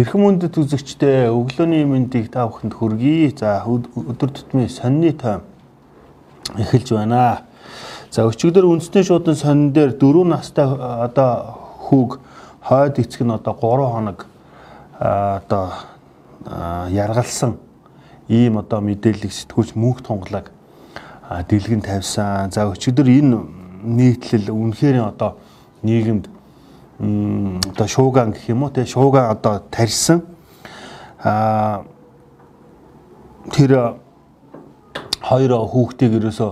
Хэрхэн мөндөд үзэгчтэй өглөөний мэндийг та бүхэнд хүргэе. За өдөр тутмын сонины тайм эхэлж байна. За өчигдөр үндэсний шуудын сонин дээр 4 настай одоо хүүг хойд эцэг нь одоо 3 хоног одоо яргалсан ийм одоо мэдээллийг сэтгүүлч мөнх тунгалаг дэлгэн тавьсан. За өчигдөр энэ нийтлэл үнэхээр одоо нийгэмд одоо шууган гэх юм уу те шууган одоо тарьсан а тэр хоёр хүүхдийг ерөөсөө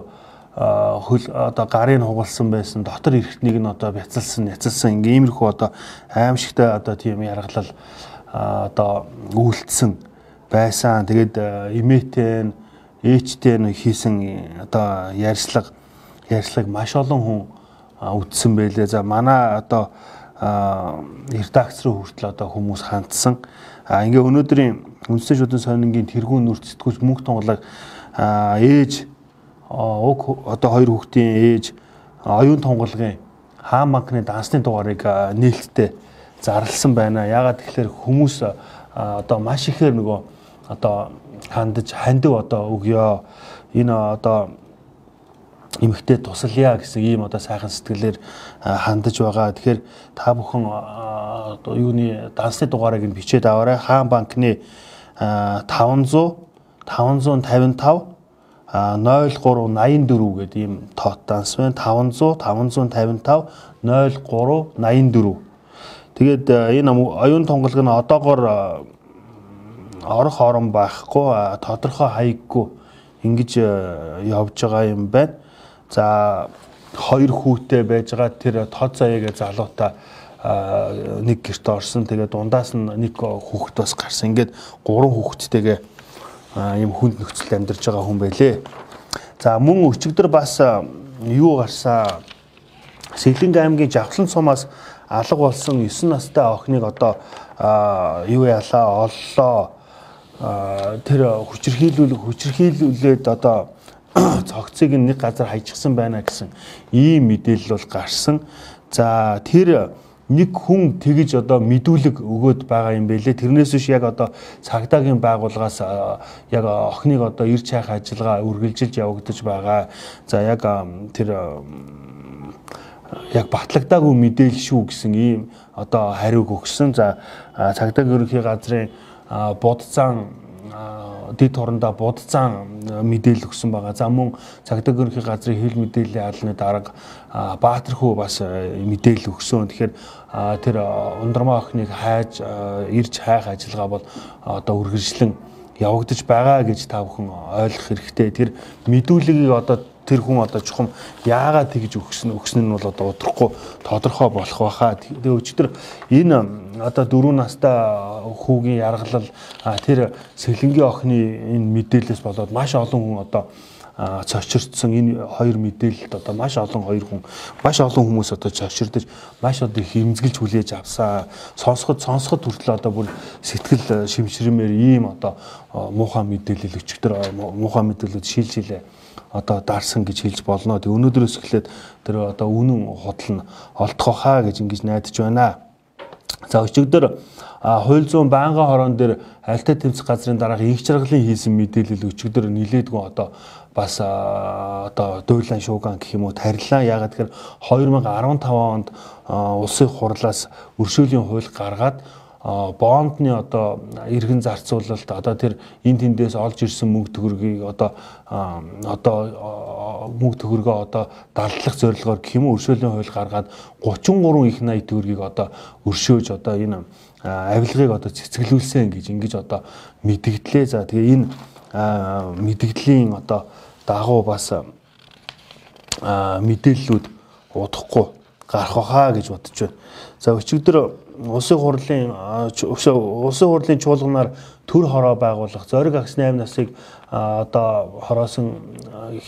хөл одоо гарын хугалсан байсан дотор эрхтнийг нь одоо бяцалсан яцалсан ингээм иймэрхүү одоо аимшигтай одоо тийм яргалал одоо үйлдэлсэн байсан. Тэгээд имээтэй ээжтэй нь хийсэн одоо ярьслага ярьслаг маш олон хүн үтсэн байлээ. За манай одоо редакц руу хүртэл одоо хүмүүс хандсан. А ингээ өнөөдрийн үндэсний шүдэн сонингийн тэргүүн нүрт сэтгүүлч мөнх тунгалаг ээж уг одоо хоёр хүүхдийн ээж оюун тунгалгын хаан банкны дансны дугаарыг нээлттэй зарласан байна. Ягаад тэгэхээр хүмүүс одоо маш ихээр нөгөө одоо хандаж хандив одоо өгөө энэ одоо эмэгтэй тусалъя гэсэн ийм одоо сайхан сэтгэлээр хандаж байгаа. Тэгэхээр та бүхэн одоо юуны дансны дугаарыг нь бичээд аваарай. Хаан банкны 500 555 0384 гэдэг ийм тоот данс байна. 500 555 0384. Тэгээд энэ оюун тунгалаг нь одоогоор орох орон байхгүй тодорхой хаяггүй ингэж явж байгаа юм байна. За хоёр хүүтэй байж байгаа тэр тод заяагээ залуута нэг гэрт орсон. Тэгээд дундаас нь нэг хүүхэд бас гарсан. Ингээд гурван хүүхэдтэйгээ ийм хүнд нөхцөлд амьдарч байгаа хүн байлээ. За мөн өчигдөр бас юу гарсан Сэлэнг аймгийн Жавхлан сумаас алга болсон 9 настай охиныг одоо юу яалаа оллоо тэр хүчирхийлүүлэг хүчирхийлүүлээд одоо цогцыг нэг газар хайчихсан байна гэсэн ийм мэдээлэл бол гарсан. За тэр нэг хүн тэгж одоо мэдүүлэг өгөөд байгаа юм бэлээ. Тэрнээс биш яг одоо цагдаагийн байгууллагаас яг охиныг одоо ирж хайх ажиллагаа үргэлжилж явагдаж байгаа. За яг тэр яг батлагдаагүй мэдээлэл шүү гэсэн ийм одоо хариуг өгсөн. За цагдаагийн ерөнхий газрын будцаан дэд хорондоо будцаан мэдээлэл өгсөн байгаа. За мөн цагдаа гэрхийн газрын хил мэдээллийн албаны дарга Баатархүү бас мэдээлэл өгсөн. Тэгэхээр тэр ундрмаа охиныг хайж ирж хайх ажиллагаа бол одоо үргэлжлэн явагдаж байгаа гэж та бүхэн ойлгох хэрэгтэй. Тэр мэдүүлгийг одоо тэр хүн одоо чухам яагаад тэгж өгсөн өгсөн нь бол одоо удахгүй тодорхой болох байхаа. Тэгээ өчтөр энэ одоо дөрөв настай хүүгийн яргалал тэр сэлэнгийн охины энэ мэдээлэлээс болоод маш олон хүн одоо цочирдсан энэ хоёр мэдээлэлд одоо маш олон хоёр хүн маш олон хүмүүс одоо цочирдож маш одоо их эмзгэлж хүлээж авсаа сонсоход сонсоход хүртэл одоо бүр сэтгэл шимшрэмээр ийм одоо муухай мэдээлэл өчигдөр муухай мэдээлэлд шилжилээ одоо дарсан гэж хэлж болно. Тэг өнөөдрөөс эхлээд тэр одоо үнэн худал нь олдох хаа гэж ингэж найдаж байна. За өчигдөр хууль зүйн байнгын хорон дээр альтай тэмцэх газрын дараах их жаргалын хийсэн мэдээлэл өчигдөр нилээдгүй одоо бас одоо дуйлан шууган гэх юм уу тарилаа. Ягаад тэгэхээр 2015 онд улсын хурлаас өршөөлийн хууль гаргаад бондны одоо иргэн зарцуулалт одоо тэр эн тэндээс олж ирсэн мөнгө төгрөгийг одоо одоо мөнгө төгрөгөө одоо далдлах зорилгоор гэх юм уу өршөөлийн хууль гаргаад 33 их 80 төгрөгийг одоо өршөөж одоо энэ авилгыг одоо цэцгэлүүлсэн гэж ингэж одоо мэдгдлээ. За тэгээ энэ мэдгдлийн одоо дагуу бас мэдээллүүд удахгүй гарах байхаа гэж бодож байна. За өчигдөр улсын хурлын улсын хурлын чуулганаар төр хороо байгуулах зориг агсны 8 насыг одоо хороосон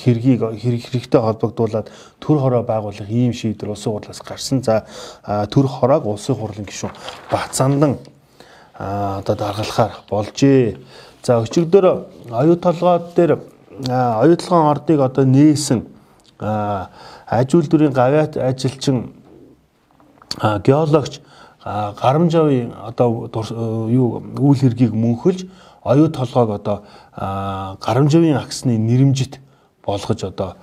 хэргийг хэрэгтэй холбогдуулаад төр хороо байгуулах ийм шийдвэр улсын хурлаас гарсан. За төр хороог улсын хурлын гишүүн Бацандан одоо даргалахаар болжээ. За өчигдөр оюу толгойд дээр оюутлогын ордыг одоо нээсэн аж үйлдвэрийн гавьяат ажилчин геологч гарамжавын одоо юу үйл хэргийг мөнхөлж оюу толгойг одоо гарамжавын аксны нэрэмжит болгож одоо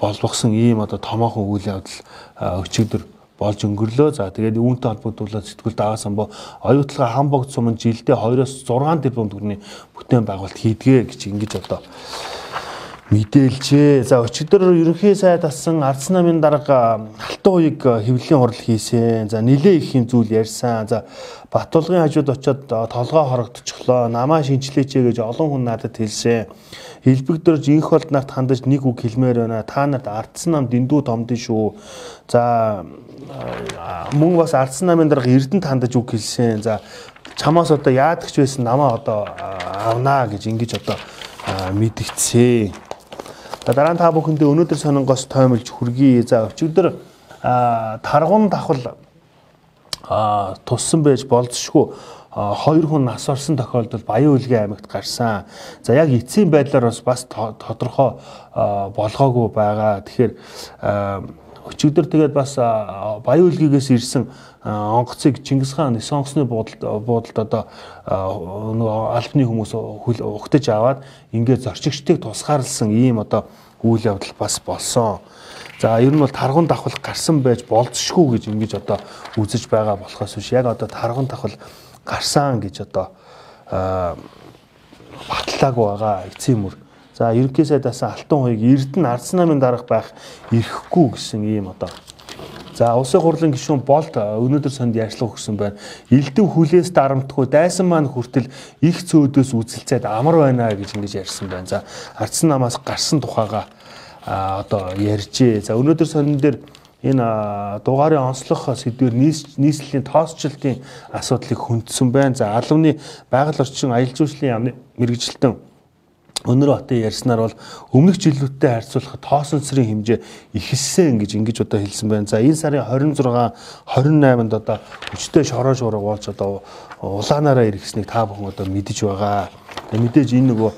болгосон ийм одоо томоохон үйл явдал өчигдөр болж өнгөрлөө. За тэгээд үүнтэй холбогдуулаад сэтгүүл даагасан бо оюутлага хам богд сумын жилдээ 2-оос 6 тэрбум төгрөгийн бүтээн байгуулалт хийдгээ гэж ингэж одоо мэдээлжээ. За өчигдөр ерөнхий сайд асан ардс намын дарга алтан уяг хэвлэлийн хурал хийсэн. За нилээ их юм зүйл ярьсан. За Батулгын хажууд очиод толгой хорогдчихлоо. Намаа шинчлээч гэж олон хүн надад хэлсэн. Хэлбэгдэрж инх болд нарт хандаж нэг үг хэлмээр байна. Та нарт ардсан нам дэндүү томдсон шүү. За мөн бас ардсан намын дарга Эрдэнэт хандаж үг хэлсэн. За чамаас одоо яадагч байсан намаа одоо авнаа гэж ингэж одоо мэдгдсэн. Дараа нь та бүхэндээ өнөөдөр сонингоос тоомлж хүргэе. За өчигдөр таргун давхал туссан байж болзошгүй хоёр хүн нас орсон тохиолдол Баян Үлгийн аймагт гарсан. За яг эцсийн байдлаар бас бас тодорхой болгоогүй байгаа. Тэгэхээр өчигдөр тэгээд бас Баян Үлгийгээс ирсэн онгоцыг Чингис хаан nis онгоцны буудалд буудалд одоо нөгөө албаны хүмүүс ухтаж аваад ингээд зорчигчдыг тусгаарлсан ийм одоо үйл явдал бас болсон. За ер нь бол таргун давхал гарсан байж болцшгүй гэж ингэж одоо үзэж байгаа болохоос биш яг одоо таргун давхал гарсан гэж одоо батлаагүй байгаа эцсийн мөр. За ерөнхий сайдаас алтан хуйг Эрдэнэ ардсан намын дарга байх ирэхгүй гэсэн ийм одоо За улсын хурлын гишүүн болт өнөөдөр сонд ярьцлага өгсөн байна. Элдв хүлээс дарамтгүй дайсан маань хүртэл их цөөдөөс үзэлцээд амар байна гэж ингэж ярьсан байна. За ардсан намаас гарсан тухайга одоо ярьжээ. За өнөөдөр сонин дээр энэ дугаарын онцлох сэдвэр нийслэлийн тоосчлтын асуудлыг хүндсэн байна. За албаны байгаль орчин аялал жуулчлалын яамны мэрэгжилтэн Өнөр хотын ярьснаар бол өмнөх жилүүдтэй харьцуулахад тоосон цэрийн хэмжээ ихэлсэн гэж ингэж одоо хэлсэн байна. За энэ сарын 26 28-нд одоо хүчтэй шороо шуурга болж одоо улаанаараа ирэхснийг та бүхэн одоо мэдэж байгаа. Тэгээ мэдээж энэ нөгөө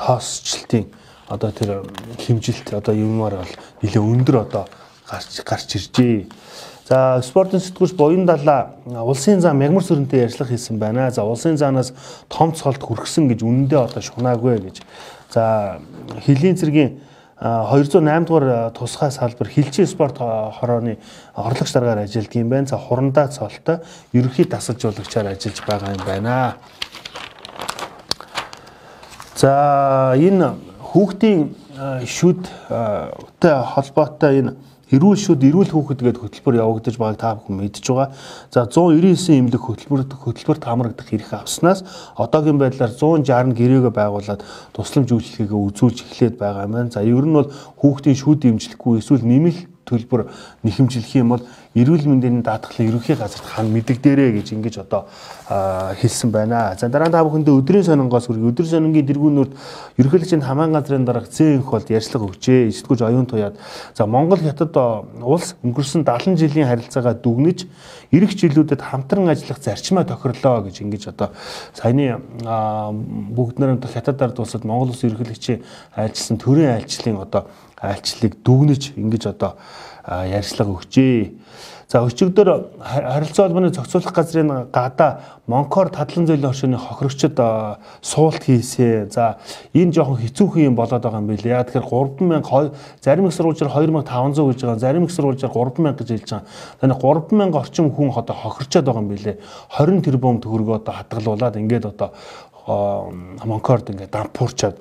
тоосчлтын одоо тэр хэмжилт одоо юмар бол нэлээ өндөр одоо гарч гарч иржээ. За спортын сэтгүүлч Буян далаа улсын зам мягмар сүрэнтэй ярьцлага хийсэн байна. За улсын заанаас том цолд хүргэсэн гэж үнэндээ одоо шунаагүй гэж. За хөлийн цэргийн 208 дугаар тусгай салбар хилчийн спорт хорооны орлогч даргаар ажилладаг юм байна. За хурандаа цолтой ерөнхий дасалж жуулагчаар ажиллаж байгаа юм байна. За энэ хүүхдийн шүдтэй холбоотой энэ эрүүл шүд эрүүл хүүхэд гээд хөтөлбөр явагдаж байгааг та бүхэн мэдж байгаа. За 199 эмнэлэг хөтөлбөр хөтөлбөрт хамрагдах эрх авснаас одоогийн байдлаар 160 гэрээгээ байгуулад тусламж үйлчлэгээ үзүүлж эхлээд байгаа юм байна. За ер нь бол хүүхдийн шүд эмчлэхгүй эсвэл нэмэлт төлбөр нэхэмжлэх юм бол эрүүл мэндийн даатгалын ерөнхий газарт хан мэдэгдэрэ гэж ингэж одоо хэлсэн байна. За дараа нь та бүхэндээ өдрийн сонингоос хүргий өдөр сонингийн дэргүүнүүд ерөнхийлөгчийн хамаан газрын дарга зээнх болд ярьцлага өгчээ. Эсдгүүж оюун туяад за Монгол хятад улс өнгөрсөн 70 жилийн харилцаагаа дүгнэж ирэх жилүүдэд хамтран ажиллах зарчмаа тохирлоо гэж ингэж одоо саяны бүгд нэрэн хятад ард улсад Монгол улс ерөнхийлөгчийн айлчилсан төрийн айлчлалын одоо айлчлалыг дүгнэж ингэж одоо ярьцлага өгчээ. За өчигдөр харилцаа холбооны зохицуулах газрын гадаа Монкор тадлан зөлийн оршины хохирогчд суулт хийсэн. За энэ жоохон хэцүүхэн юм болоод байгаа юм билээ. Яа тэгэхээр 3000 зарим их сурвалжаар 2500 гэж байгаа. Зарим их сурвалжаар 3000 гэж хэлж байгаа. Таны 3000 орчим хүн одоо хохирчод байгаа юм билээ. 20 тэрбум төгрөгөө одоо хадгалуулаад ингээд одоо Монкорд ингээд дампуурчаад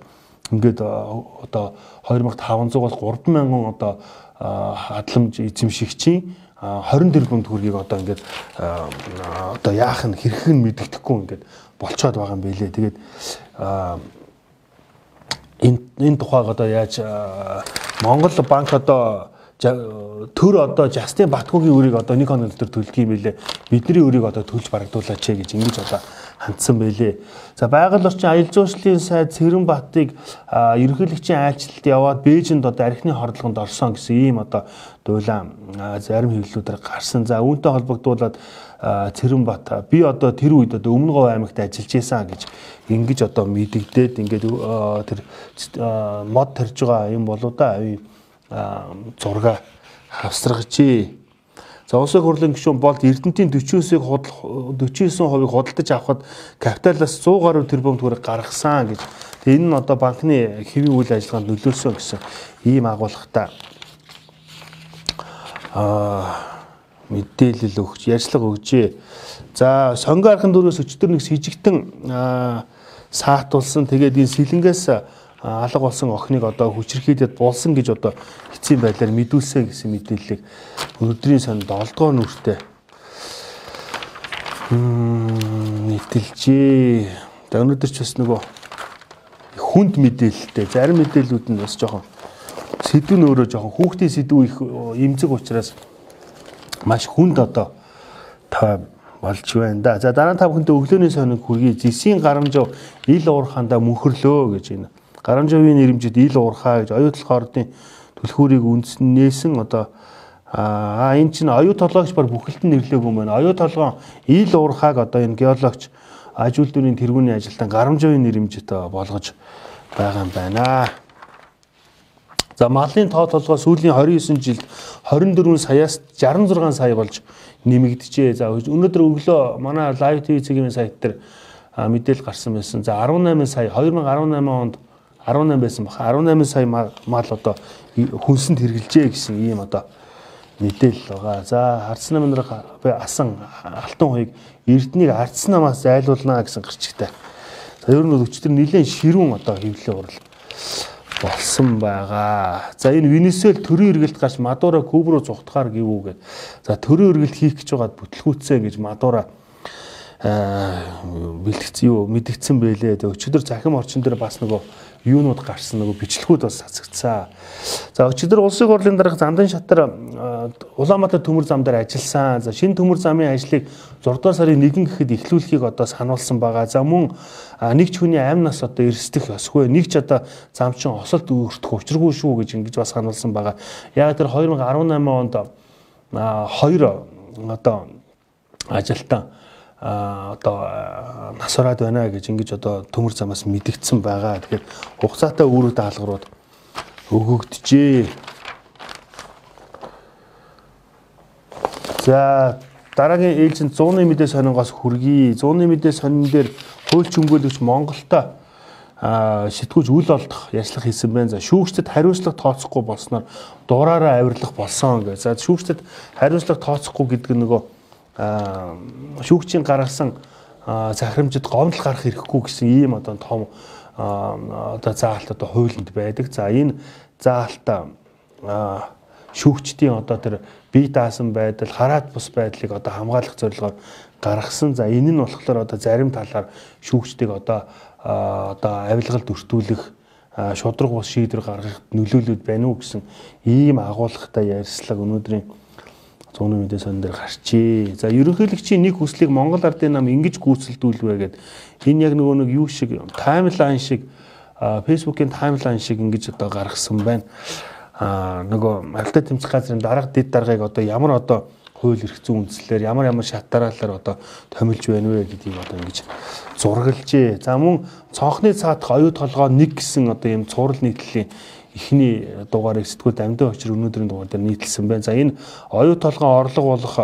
ингээд одоо 2500-аас 3000 одоо хадламж эзэмшигчийн 20 тэрбум төгрөгийг одоо ингээд одоо яах нь хэрэг нь мэддэхгүй ингээд болцоод байгаа юм билэ. Тэгээд энэ энэ тухайг одоо яаж Монгол банк одоо төр одоо Жастин Батгуугийн өрийг одоо нэг хоног дотор төлдөг юм билэ. Бидний өрийг одоо төлж барагдуулаач гэж ингэж одоо хандсан байлээ. За байгаль орчин аялал жуулчлалын сайд Цэрэн Баттыг ерөнхийлөгчийн айлчлалд яваад Бээжинд одоо архины хордлогонд орсон гэсэн ийм одоо дуулаа зарим хэвлэлүүдээр гарсан. За үүнтэй холбогдуулаад Цэрэн Бат би одоо тэр үед одоо Өмнө Говь аймагт ажиллаж байсан гэж ингэж одоо мэдэгдээд ингээд тэр мод тарж байгаа юм болоо да зурга хавсрагчээ. За улсын хурлын гишүүн болд Эрдэнтийн 49-ийг худал 49%-ийг худалдаж авахд капиталаас 100 гаруй тэрбум төгрөг гаргасан гэж. Тэгээ энэ нь одоо банкны хэвийн үйл ажиллагаанд нөлөөлсөн гэсэн ийм агуулгатай аа мэдээлэл өгч, ярьцлага өгчээ. За сонгон архын дөрвөөс өчтөр нэг с ิจ гтэн саатулсан. Тэгээд энэ сэлэнгээс алга болсон охиныг одоо хүчрхийдэд булсан гэж одоо эцсийн байдлаар мэдүүлсэн гэсэн мэдээллийг өнөөдрийн санд 7 дугаар нүртээ нийтэлжээ. За өнөөдөр ч бас нөгөө хүнд мэдээлэлтэй зарим мэдээллүүд нь бас жоохон сэдв нь өөрөө жоохон хүүхдийн сэдв их эмзэг учраас маш хүнд одоо та болж байна да. За дараа нь та бүхэндээ өглөөний сониг хүргэе. Зэсийн гарамжав ил уурхаандаа мөнхөрлөө гэж энэ. Гарамжавын нэрмжид ил уурхаа гэж оюутал хоордын түлхүүрийг үндснээсэн одоо аа энэ чинь оюу толгойч бар бүхэлдэн нэрлэегүй юм байна. Оюу толгой ил уурхааг одоо энэ геологч аж үйлдвэрийн тэргүүний ажилтан гарамжавын нэрмжид болгож байгаа юм байна. За малын тоо толгой сүүлийн 29 жилд 24 саяас 66 сая болж нэмэгдэжээ. За өнөөдөр өглөө манай Live TV цэгийн сайт дээр мэдээлэл гарсан байсан. За 18 сая 2018 онд 18 байсан баха. 18 сая мал одоо хүнсэнд хэрэгжилжээ гэсэн ийм одоо мэдээлэл байгаа. За хардсан намнар асан алтан хуйг эрднийг ардсан намаас зайлуулна гэсэн гэрчтэй. За ер нь өчтөр нэлээд ширүүн одоо хөвлөө урал болсон байгаа. За энэ Венесуэл төрийн эргэлт гарч Мадуро Куб руу зүхтахаар гівүүгээд за төрийн эргэлт хийх гэж байгаад бүтлгүүцсэн гэж Мадуро бэлтгэсэн юу мэдгдсэн байлээ. Өчигдөр захим орчин дээр бас нөгөө юунууд гарсан нөгөө бичлэгүүд бас цацагдсан. За өчигдөр улсын хурлын дарга Зандан шатар Улаанбаатар төмөр зам дээр ажилласан. За шинэ төмөр замын ажлыг 6 дугаар сарын 1 гэхэд эхлүүлэхийг одоо сануулсан байгаа. За мөн нэг ч хүний амь нас одоо эрсдэх ёсгүй. Нэг ч одоо зам чин осолд өртөх учиргүй шүү гэж ингэж бас сануулсан байгаа. Яг тэр 2018 онд хоёр одоо ажилтан одоо нас ороод байна гэж ингэж одоо төмөр замаас мэдгдсэн байгаа. Тэгэхээр хугацаатай үүрэг даалгаврууд өгөгдөжээ. За дараагийн ээлжинд 100-ны мэдээ сонингоос хүргэе. 100-ны мэдээ сонин дээр хуульч хөнгөлөгч Монголтой сэтгүүлж үл олдох ярьцлага хийсэн байна. За шүүгчдэд хариуцлага тооцохгүй болсноор дураараа авирлах болсон гэж. За шүүгчдэд хариуцлага тооцохгүй гэдэг нь нөгөө шүүгчийн гаргасан захирамжид гомдол гарах хэрэггүй гэсэн ийм одоо том одоо заалт одоо хуулинд байдаг. За энэ заалт шүүгчдийн одоо тэр бие даасан байдал, хараат бус байдлыг одоо хамгаалах зорилгоор гаргасан. За энэ нь болохоор одоо зарим талаар шүүгчдийг одоо одоо авилгалд өртүүлэх шудраг бус шийдвэр гаргахад нөлөөлөд байна уу гэсэн ийм агуулгатай ярьслаг өнөөдрийн 100 мэдээ сон дээр гарчээ. За ерөнхийлөгчийн нэг хүслийг Монгол Ардын нам ингэж гүйцэлдүүлвэ гэд энэ яг нөгөө нэг юу шиг таймлайн шиг фэйсбүүкийн таймлайн шиг ингэж одоо гаргасан байна. А нөгөө алтай тэмцэх газрын дарга дэд даргаыг одоо ямар одоо хууль эрх зүйн үндслээр ямар ямар шатараалаар одоо томилж байна вэ гэдгийг одоо ингэж зургалжээ. За мөн цонхны цаадах оюу толгой нэг гэсэн одоо ийм цуврал нийтлэлийн эхний дугаарыг сэтгүүл амьдаа очир өнөөдрийн дугаар дээр нийтэлсэн байна. За энэ оюу толгойн орлого болох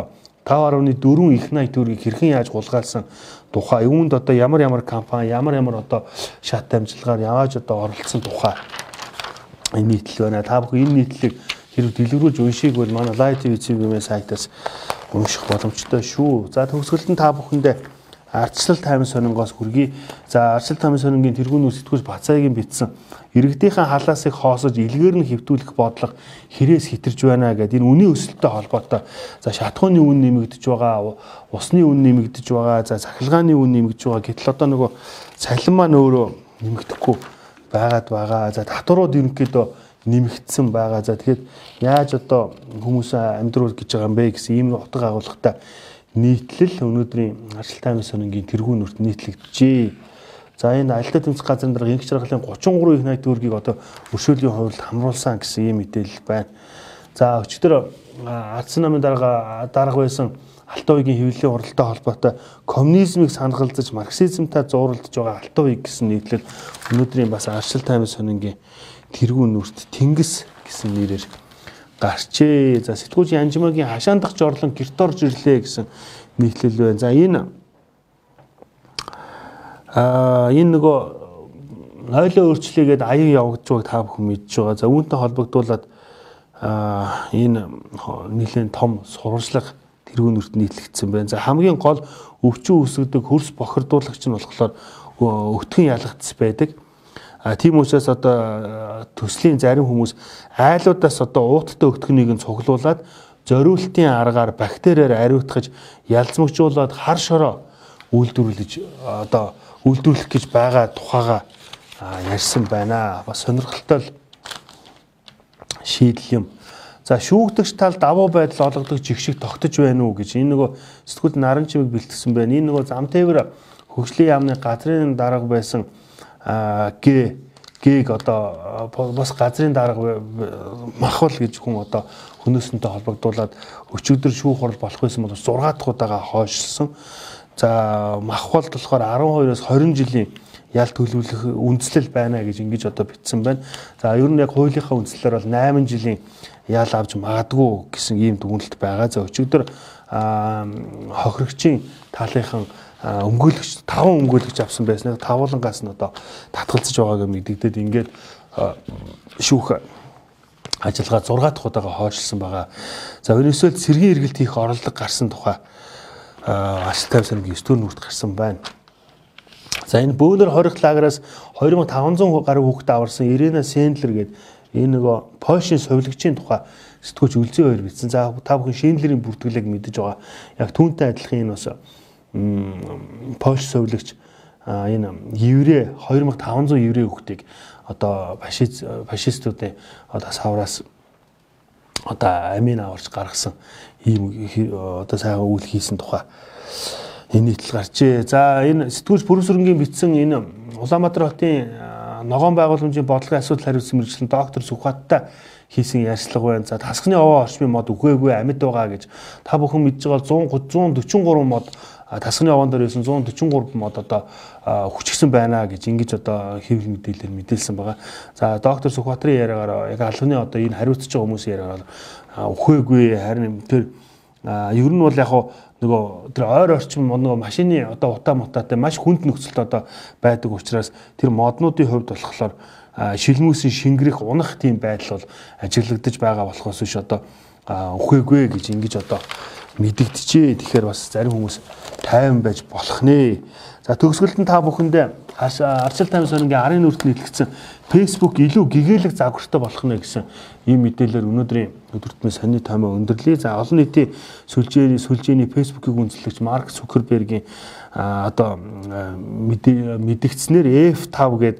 5.4 их 80 төгрөгийг хэрхэн яаж хулгайлсан тухай юунд одоо ямар ямар компани ямар ямар одоо шат амжилгаар явааж одоо оролцсон тухай энэ нийтлэл байна. Та бүхэн энэ нийтлэлийг хэрэг дэлгэрүүлж уншигвал манай Live TV цэвгэмээ сайтаас унших боломжтой шүү. За төгсгөлд нь та бүхэндээ Арчлал таймын сонингоос хүргэе. За арчлал таймын сонингийн тэргүүн сэтгүүл Бацаагийн бичсэн иргэдийнхэн халаасыг хоосож илгээр нь хэвтүүлэх бодлого хэрээс хитэрж байна гэдэг энэ үнийн өсөлттэй холбоотой. За шатхууны үн нэмэгдэж байгаа, усны үн нэмэгдэж байгаа, за цахилгааны үн нэмэгдэж байгаа. Гэтэл одоо нөгөө цалин маань өөрөө нэмэгдэхгүй байгаад байгаа. За татварууд ерөнхийдөө нэмэгдсэн байгаа. За тэгэхээр яаж одоо хүмүүс амьдруул гэж байгаа юм бэ гэсэн ийм утга агуулгатай нийтлэл өнөөдрийн арчил таймын сонингийн тэргүүн нүрт нийтлэгдэжээ. За энэ аялал тэмцэх газрын дарга инх чаргалын 33 их найт төгрөгийг одоо өршөөлийн хувьд хамруулсан гэсэн ийм мэдээлэл байна. За өчтөр ардсан намын дарга дарга байсан Алтан уйгийн хэвлэлийн уралтай холбоотой коммунизмыг санахалзаж марксизмтай зууралдж байгаа Алтан уйг гэсэн нийтлэл өнөөдрийн бас арчил таймын сонингийн тэргүүн нүрт Тэнгис гэсэн нэрээр гарчээ. За сэтгүүлч Янжмагийн хашаан дахь жорлон герт орж ирлээ гэсэн нийтлэл байна. За энэ аа энэ нөгөө нойлоо өөрчлөгээд аян явагдаж байгааг та бүхэн мэдж байгаа. За үүнтэй холбогдуулаад аа энэ нэлээд том сурвалжлага тэрүүн үрт нийтлэгдсэн байна. За хамгийн гол өвчин үүсгдэг хөрс бохирдуулагч нь болохоор өтгөн ялгацс байдаг. Тийм учраас одоо төслийн зарим хүмүүс айлуудаас одоо ууттай өтгөнийг нь цуглуулад зориултын аргаар бактериар ариутгаж ялзмагжуулаад хар шороо үйлдвэрлэж одоо үйлдвэрлэх гэж байгаа тухайга ярьсан байна. Бас сонирхолтой шийдэл юм. За шүүгдэгч тал давуу байдал олгодог жигшиг тогтож байна уу гэж энэ нөгөө сэтгүүл наран чимэг бэлтгэсэн байна. Энэ нөгөө зам тээвэр хөгжлийн яамны газрын дарга байсан г гийг одоо бас газрын дарга махвал гэж хүн одоо хөнөөсөнтэй холбогдуулаад өчигдөр шүүх хурал болох байсан бол 6 дахь удаага хойшлсон. За махвалд болохоор 12-оос 20 жилийн ял төлөвлөх үндслэл байна гэж ингэж одоо бичсэн байна. За ер нь яг хуулийнхаа үндслэлээр бол 8 жилийн ял авч магадгүй гэсэн ийм дүгнэлт байгаа. За өчигдөр хохирогчийн талынхан өмгөөлөгч таван өмгөөлөгч авсан байсныг тавуулангаас нь одоо татгалзаж байгааг мэдэгдээд ингээд шүүх ажиллагаа 6 дахь удаага хойшлсон байгаа. За ерөөсөө цэргийн эргэлт хийх оролдлого гарсан тухай ажилтай сангийн 9 дэх нүрт гарсан байна. За энэ бөөнөр хорих лагераас 2500 гаруй хүүхэд аварсан Ирена Сендлер гээд энэ нөгөө Польшийн совилгчийн тухай сэтгүүлч үлзий хоёр бичсэн. За та бүхэн Шиндлерийн бүртгэлэг мэдэж байгаа. Яг түүнтэй адилхан энэ бас Польш совилгч энэ еврей 2500 еврей хүүхдийг одоо фашист фашистуудын одоо савраас одоо амин аварч гаргасан ийм одоо сайхан үйл хийсэн тухай энэ нийтлэл гарчээ. За энэ сэтгүүлч Бүрүсрэнгийн бичсэн энэ Улаанбаатар хотын ногоон байгууламжийн бодлогын асуудал хариуцсан мэрэгчлэн доктор Сүхбаттай хийсэн ярьцлага байна. За тасхны овоо орчмын мод үгүйгүй амьд байгаа гэж та бүхэн мэдж байгаа 100 143 мод тасганы овоон дээр байсан 143 мод одоо хүчгсэн байна гэж ингэж одоо хэвлэл мэдээлэлээр мэдээлсэн байгаа. За доктор Сүхбаатарын яриагаар яг албаны одоо энэ хариуцж байгаа хүмүүсийн яриагаар өхөөгүй харин тэр ер нь бол яг нөгөө тэр ойр орчим нөгөө машины одоо утаа мутаатай маш хүнд нөхцөлд одоо байдаг учраас тэр моднуудын хувьд болохоор шилмүүсийн шингэрэх унах тийм байдал бол ажиглагдаж байгаа болохоос биш одоо өхөөгүй гэж ингэж одоо мэдэгдэжээ. Тэгэхээр бас зарим хүмүүс тайван байж болох нэ. За төгсгөлд нь та бүхэндээ арчил тайван сонингийн арын нүрт нийтлэгдсэн Facebook илүү гэгээлэг загвартай болох нэ гэсэн ийм мэдээлэлээр өнөөдрийн өдөртмөн сонины таймаа өндөрлөе. За олон нийтийн сүлжээний сүлжээний Facebook-ийг үндэслэгч Марк Цукербергийн одоо мэдэгдснээр F5 гээд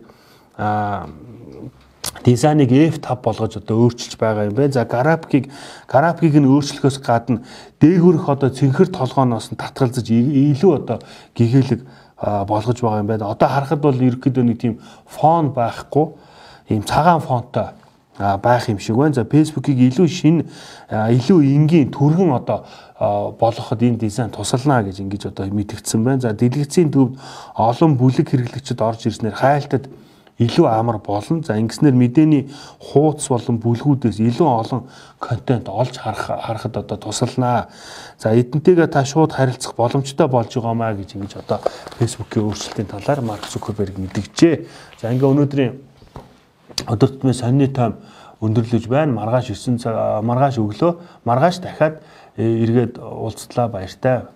дизайныг F5 болгож одоо өөрчилж байгаа юм байна. За графикийг графикийг нь өөрчлөхөөс гадна дээгүүрх одоо цэнхэр толгооноос нь татгалзаж илүү одоо гэгээлэг болгож байгаа юм байна. Одоо харахад бол ерөөхдөө нэг тийм фон байхгүй ийм цагаан фонтой байх юм шиг байна. За Facebook-ийг илүү шин илүү энгийн түргэн одоо болгоход энэ дизайн тусална гэж ингэж одоо мэдгдсэн байна. За дэлгэцийн төвд олон бүлэг хэрэглэгчид орж ирснээр хайлтад илүү амар болно. За ингэснээр мэдээний хууц болон бүлгүүдээс илүү олон контент олж харах харахад одоо тусалнаа. За эдэнтэйгээ та шууд харилцах боломжтой болж байгаамаа гэж ингэж одоо Facebook-ийн өөрчлөлтийн талаар Марк Цукерберг мэдгджээ. За ингээ өнөөдрийн өдөр тутмын сонины тайм өндөрлөж байна. Маргааш 9 цаг маргааш өглөө маргааш дахиад эргээд уулзтлаа баяртай.